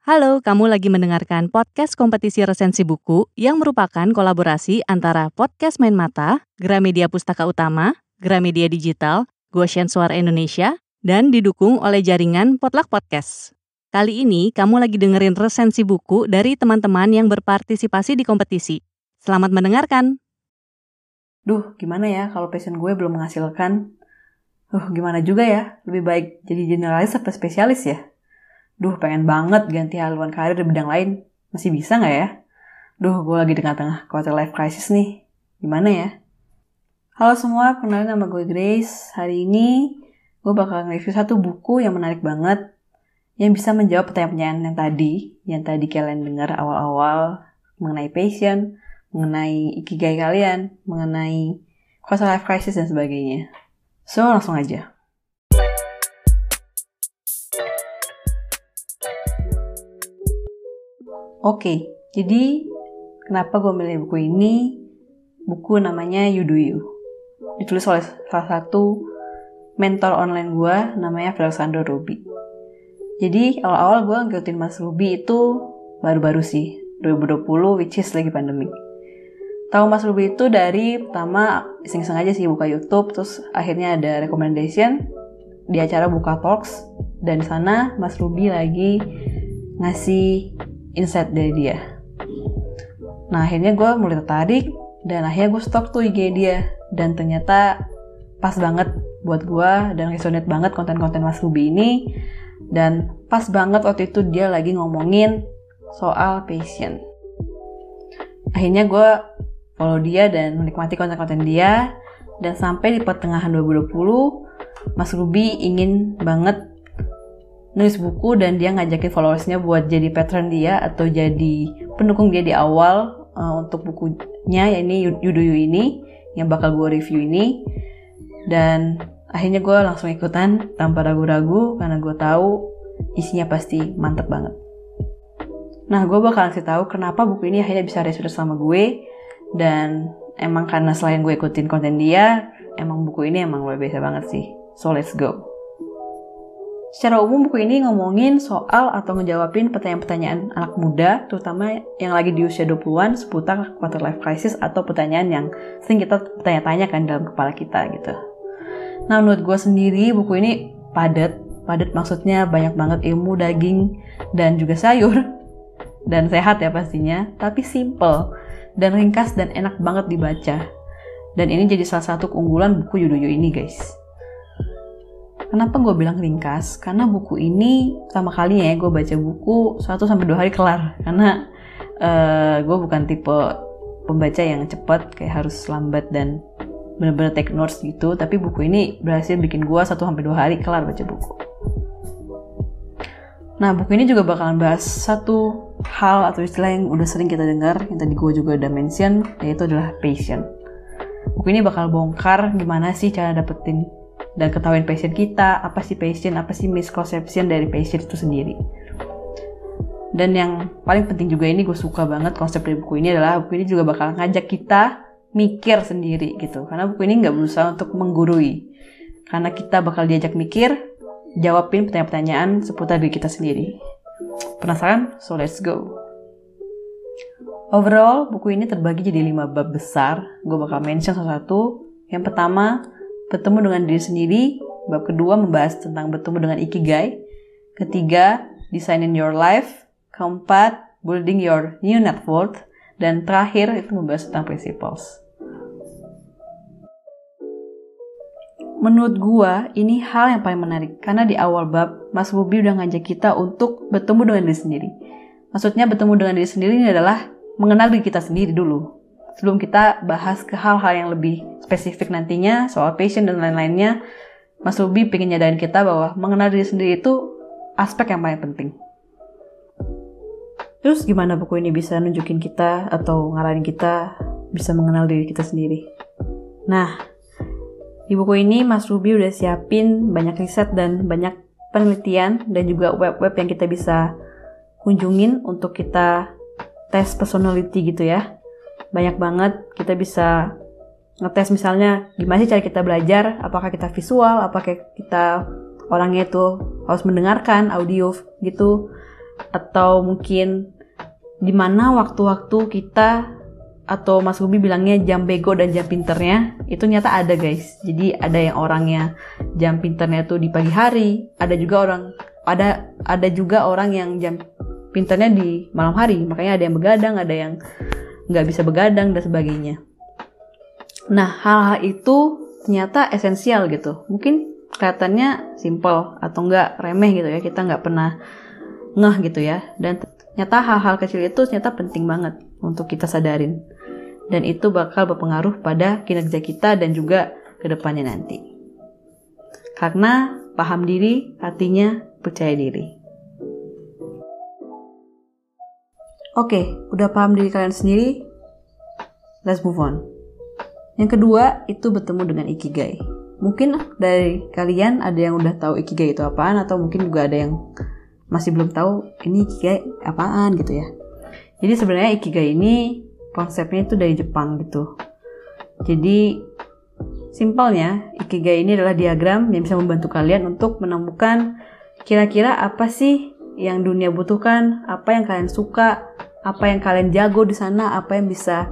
Halo, kamu lagi mendengarkan podcast kompetisi resensi buku yang merupakan kolaborasi antara Podcast Main Mata, Gramedia Pustaka Utama, Gramedia Digital, Goshen Suara Indonesia, dan didukung oleh jaringan Potluck Podcast. Kali ini kamu lagi dengerin resensi buku dari teman-teman yang berpartisipasi di kompetisi. Selamat mendengarkan! Duh, gimana ya kalau passion gue belum menghasilkan? Uh, gimana juga ya? Lebih baik jadi generalis atau spesialis ya? Duh, pengen banget ganti haluan karir di bidang lain. Masih bisa nggak ya? Duh, gue lagi di tengah-tengah quarter life crisis nih. Gimana ya? Halo semua, kenalin nama gue Grace. Hari ini gue bakal nge-review satu buku yang menarik banget yang bisa menjawab pertanyaan-pertanyaan yang tadi, yang tadi kalian dengar awal-awal mengenai passion, mengenai ikigai kalian, mengenai quarter life crisis dan sebagainya. So, langsung aja. Oke, jadi kenapa gue milih buku ini? Buku namanya You Do You. Ditulis oleh salah satu mentor online gue namanya Alexander Ruby. Jadi awal-awal gue ngikutin Mas Ruby itu baru-baru sih, 2020 which is lagi pandemi. Tahu Mas Ruby itu dari pertama iseng-iseng aja sih buka YouTube, terus akhirnya ada recommendation di acara Buka Talks dan sana Mas Ruby lagi ngasih insight dari dia. Nah akhirnya gue mulai tertarik dan akhirnya gue stok tuh IG dia dan ternyata pas banget buat gue dan resonate banget konten-konten Mas Ruby ini dan pas banget waktu itu dia lagi ngomongin soal passion. Akhirnya gue follow dia dan menikmati konten-konten dia dan sampai di pertengahan 2020 Mas Ruby ingin banget nulis buku dan dia ngajakin followersnya buat jadi patron dia atau jadi pendukung dia di awal uh, untuk bukunya ya ini Yuduyu ini yang bakal gue review ini dan akhirnya gue langsung ikutan tanpa ragu-ragu karena gue tahu isinya pasti mantep banget. Nah gue bakal kasih tahu kenapa buku ini akhirnya bisa resonate sama gue dan emang karena selain gue ikutin konten dia emang buku ini emang luar biasa banget sih. So let's go. Secara umum buku ini ngomongin soal atau ngejawabin pertanyaan-pertanyaan anak muda, terutama yang lagi di usia 20-an seputar quarter life crisis atau pertanyaan yang sering kita tanya-tanya kan dalam kepala kita gitu. Nah menurut gue sendiri buku ini padat, padat maksudnya banyak banget ilmu daging dan juga sayur dan sehat ya pastinya, tapi simple dan ringkas dan enak banget dibaca. Dan ini jadi salah satu keunggulan buku Yudoyo ini guys. Kenapa gue bilang ringkas? Karena buku ini pertama kalinya ya gue baca buku 1 sampai 2 hari kelar. Karena uh, eh, gue bukan tipe pembaca yang cepat kayak harus lambat dan bener-bener take notes gitu. Tapi buku ini berhasil bikin gue 1 sampai 2 hari kelar baca buku. Nah, buku ini juga bakalan bahas satu hal atau istilah yang udah sering kita dengar, yang tadi gue juga udah mention, yaitu adalah passion. Buku ini bakal bongkar gimana sih cara dapetin dan ketahuin passion kita, apa sih passion, apa sih misconception dari passion itu sendiri. Dan yang paling penting juga ini gue suka banget konsep dari buku ini adalah buku ini juga bakal ngajak kita mikir sendiri gitu. Karena buku ini nggak berusaha untuk menggurui. Karena kita bakal diajak mikir, jawabin pertanyaan-pertanyaan seputar diri kita sendiri. Penasaran? So let's go. Overall, buku ini terbagi jadi lima bab besar. Gue bakal mention satu-satu. Yang pertama, bertemu dengan diri sendiri. Bab kedua membahas tentang bertemu dengan ikigai. Ketiga, designing your life. Keempat, building your new network. Dan terakhir itu membahas tentang principles. Menurut gua, ini hal yang paling menarik karena di awal bab Mas Bubi udah ngajak kita untuk bertemu dengan diri sendiri. Maksudnya bertemu dengan diri sendiri ini adalah mengenal diri kita sendiri dulu sebelum kita bahas ke hal-hal yang lebih spesifik nantinya soal passion dan lain-lainnya, Mas Ruby pengen nyadarin kita bahwa mengenal diri sendiri itu aspek yang paling penting. Terus gimana buku ini bisa nunjukin kita atau ngarahin kita bisa mengenal diri kita sendiri? Nah, di buku ini Mas Ruby udah siapin banyak riset dan banyak penelitian dan juga web-web yang kita bisa kunjungin untuk kita tes personality gitu ya banyak banget kita bisa ngetes misalnya gimana sih cara kita belajar apakah kita visual apakah kita orangnya itu harus mendengarkan audio gitu atau mungkin di mana waktu-waktu kita atau Mas Ruby bilangnya jam bego dan jam pinternya itu nyata ada guys. Jadi ada yang orangnya jam pinternya tuh di pagi hari, ada juga orang ada ada juga orang yang jam pinternya di malam hari. Makanya ada yang begadang, ada yang nggak bisa begadang dan sebagainya. Nah hal-hal itu ternyata esensial gitu. Mungkin kelihatannya simple atau enggak remeh gitu ya. Kita nggak pernah ngeh gitu ya. Dan ternyata hal-hal kecil itu ternyata penting banget untuk kita sadarin dan itu bakal berpengaruh pada kinerja kita dan juga ke depannya nanti. Karena paham diri artinya percaya diri. Oke, udah paham diri kalian sendiri? Let's move on. Yang kedua, itu bertemu dengan Ikigai. Mungkin dari kalian ada yang udah tahu Ikigai itu apaan, atau mungkin juga ada yang masih belum tahu ini Ikigai apaan gitu ya. Jadi sebenarnya Ikigai ini konsepnya itu dari Jepang gitu. Jadi simpelnya Ikigai ini adalah diagram yang bisa membantu kalian untuk menemukan kira-kira apa sih yang dunia butuhkan, apa yang kalian suka, apa yang kalian jago di sana, apa yang bisa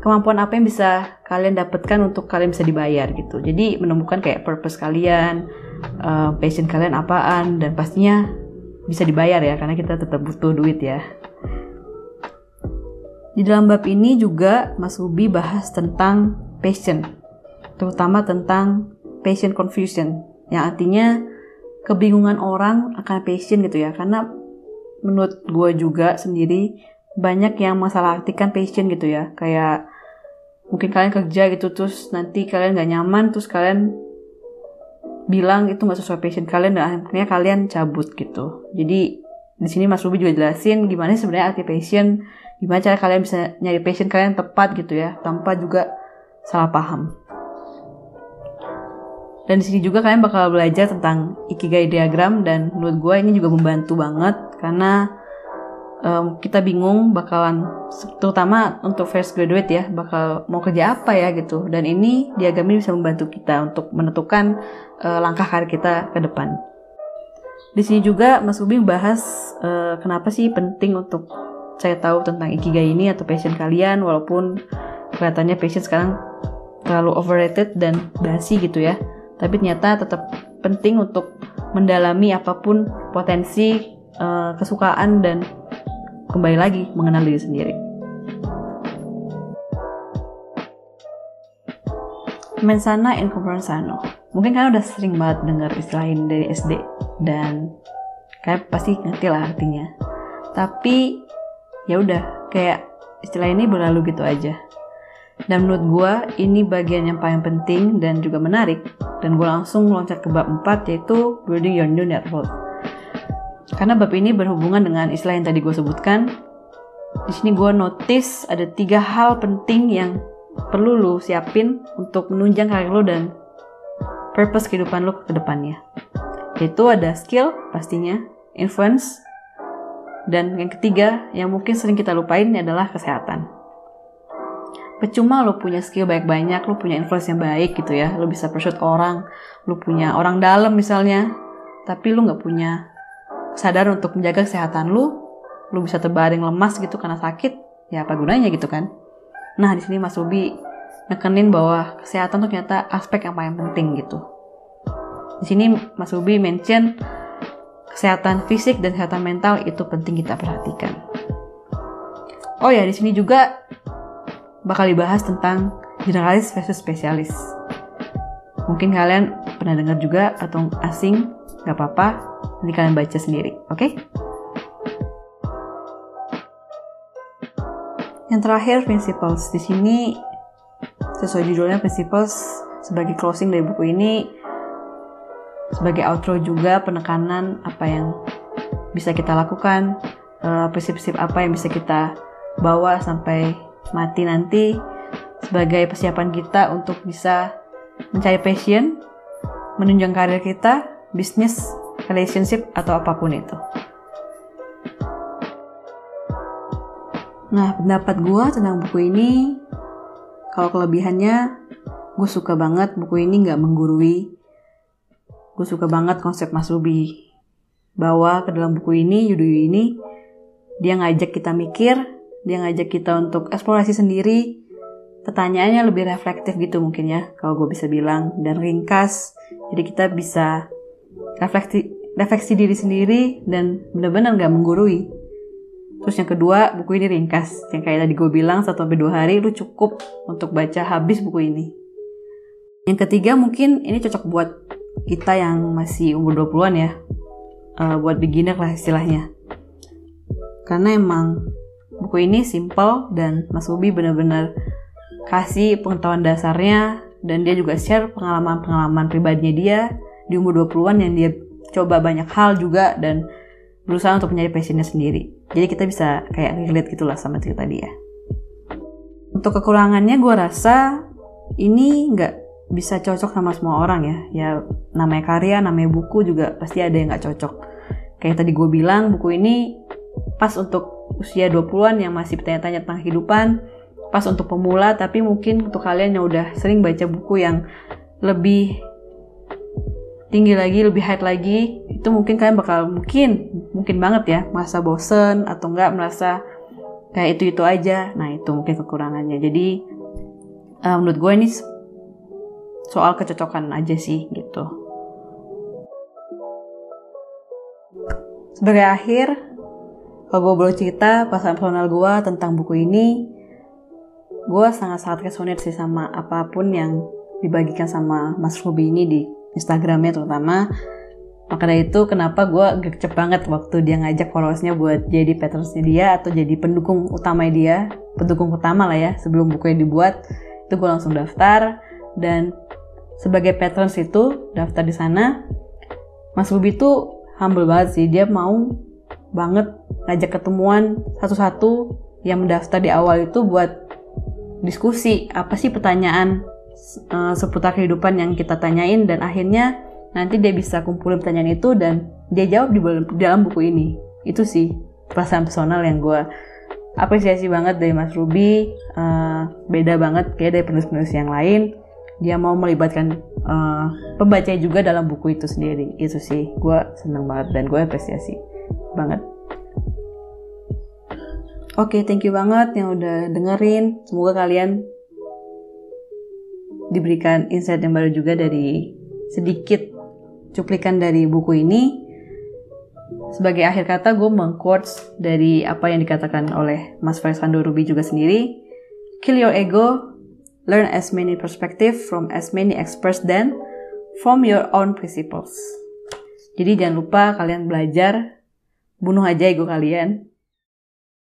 kemampuan apa yang bisa kalian dapatkan untuk kalian bisa dibayar gitu. Jadi menemukan kayak purpose kalian, uh, passion kalian apaan dan pastinya bisa dibayar ya karena kita tetap butuh duit ya. Di dalam bab ini juga Mas Ubi bahas tentang passion, terutama tentang passion confusion, yang artinya kebingungan orang akan passion gitu ya, karena menurut gue juga sendiri banyak yang masalah artikan passion gitu ya, kayak mungkin kalian kerja gitu terus nanti kalian gak nyaman terus kalian bilang itu nggak sesuai passion kalian dan akhirnya kalian cabut gitu. Jadi di sini Mas Ruby juga jelasin gimana sebenarnya arti passion gimana cara kalian bisa nyari passion kalian tepat gitu ya tanpa juga salah paham. Dan di sini juga kalian bakal belajar tentang ikigai diagram dan menurut gue ini juga membantu banget karena um, kita bingung bakalan terutama untuk first graduate ya bakal mau kerja apa ya gitu dan ini diagram ini bisa membantu kita untuk menentukan uh, langkah karir kita ke depan. Di sini juga Mas Ubi bahas uh, kenapa sih penting untuk saya tahu tentang ikigai ini atau passion kalian walaupun kelihatannya passion sekarang terlalu overrated dan basi gitu ya tapi ternyata tetap penting untuk mendalami apa pun potensi uh, kesukaan dan kembali lagi mengenal diri sendiri. Mensana in sano mungkin kalian udah sering banget dengar istilah ini dari SD dan kalian pasti ngerti lah artinya. Tapi ya udah kayak istilah ini berlalu gitu aja. Dan menurut gue ini bagian yang paling penting dan juga menarik. Dan gue langsung loncat ke bab 4 yaitu building your new network karena bab ini berhubungan dengan istilah yang tadi gue sebutkan di sini gue notice ada tiga hal penting yang perlu lu siapin untuk menunjang karir lo dan purpose kehidupan lo ke depannya. Yaitu ada skill pastinya, influence, dan yang ketiga, yang mungkin sering kita lupain adalah kesehatan. Percuma lo punya skill banyak-banyak, lo punya influence yang baik gitu ya, lo bisa pursuit orang, lo punya orang dalam misalnya, tapi lo nggak punya kesadaran untuk menjaga kesehatan lo, lo bisa terbaring lemas gitu karena sakit, ya apa gunanya gitu kan? Nah di sini Mas Ruby nekenin bahwa kesehatan tuh ternyata aspek yang paling penting gitu. Di sini Mas Ruby mention kesehatan fisik dan kesehatan mental itu penting kita perhatikan. Oh ya, di sini juga bakal dibahas tentang generalis versus spesialis. Mungkin kalian pernah dengar juga atau asing, nggak apa-apa, nanti kalian baca sendiri, oke? Okay? Yang terakhir, principles. Di sini, sesuai judulnya principles, sebagai closing dari buku ini, sebagai outro juga penekanan apa yang bisa kita lakukan, uh, prinsip-prinsip apa yang bisa kita bawa sampai mati nanti sebagai persiapan kita untuk bisa mencari passion, menunjang karir kita, bisnis, relationship, atau apa pun itu. Nah, pendapat gue tentang buku ini, kalau kelebihannya, gue suka banget buku ini nggak menggurui. Gue suka banget konsep Mas Ruby. Bawa ke dalam buku ini, Yuduyu ini, dia ngajak kita mikir, dia ngajak kita untuk eksplorasi sendiri, pertanyaannya lebih reflektif gitu mungkin ya, kalau gue bisa bilang, dan ringkas, jadi kita bisa refleksi, refleksi diri sendiri dan benar-benar nggak menggurui. Terus yang kedua, buku ini ringkas. Yang kayak tadi gue bilang, 1-2 hari lu cukup untuk baca habis buku ini. Yang ketiga mungkin ini cocok buat kita yang masih umur 20-an ya. Uh, buat beginner lah istilahnya. Karena emang buku ini simple dan Mas Ubi bener-bener kasih pengetahuan dasarnya dan dia juga share pengalaman-pengalaman pribadinya dia di umur 20-an yang dia coba banyak hal juga dan berusaha untuk mencari passionnya sendiri. Jadi kita bisa kayak relate gitulah sama cerita dia. Untuk kekurangannya gue rasa ini nggak bisa cocok sama semua orang ya. Ya namanya karya, namanya buku juga pasti ada yang nggak cocok. Kayak tadi gue bilang, buku ini pas untuk usia 20-an yang masih bertanya-tanya tentang kehidupan, pas untuk pemula, tapi mungkin untuk kalian yang udah sering baca buku yang lebih tinggi lagi, lebih high lagi, itu mungkin kalian bakal mungkin mungkin banget ya merasa bosen atau enggak merasa kayak itu itu aja. Nah itu mungkin kekurangannya. Jadi uh, menurut gue ini soal kecocokan aja sih gitu. Sebagai akhir, kalau gue boleh cerita pasangan personal gue tentang buku ini, gue sangat-sangat resonate sih sama apa pun yang dibagikan sama Mas Ruby ini di Instagramnya terutama. Maka dari itu kenapa gue gercep banget waktu dia ngajak followersnya buat jadi patronsnya dia atau jadi pendukung utama dia, pendukung utama lah ya sebelum bukunya dibuat. Itu gue langsung daftar dan sebagai patrons itu daftar di sana Mas Ruby tuh humble banget sih dia mau banget ngajak ketemuan satu-satu yang mendaftar di awal itu buat diskusi apa sih pertanyaan uh, seputar kehidupan yang kita tanyain dan akhirnya nanti dia bisa kumpulin pertanyaan itu dan dia jawab di dalam buku ini. Itu sih perasaan personal yang gue apresiasi banget dari Mas Ruby uh, beda banget kayak dari penulis-penulis yang lain. Dia mau melibatkan uh, pembaca juga dalam buku itu sendiri. Itu sih gue seneng banget dan gue apresiasi banget. Oke, okay, thank you banget yang udah dengerin. Semoga kalian diberikan insight yang baru juga dari sedikit cuplikan dari buku ini. Sebagai akhir kata, gue mengquotes dari apa yang dikatakan oleh Mas Faisando Ruby juga sendiri. Kill your ego, Learn as many perspective from as many experts then from your own principles. Jadi jangan lupa kalian belajar, bunuh aja ego kalian.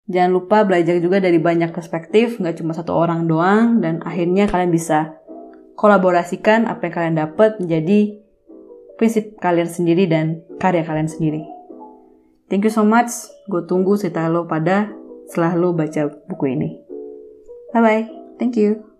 Jangan lupa belajar juga dari banyak perspektif, nggak cuma satu orang doang, dan akhirnya kalian bisa kolaborasikan apa yang kalian dapat menjadi prinsip kalian sendiri dan karya kalian sendiri. Thank you so much. Gue tunggu cerita lo pada setelah lo baca buku ini. Bye bye. Thank you.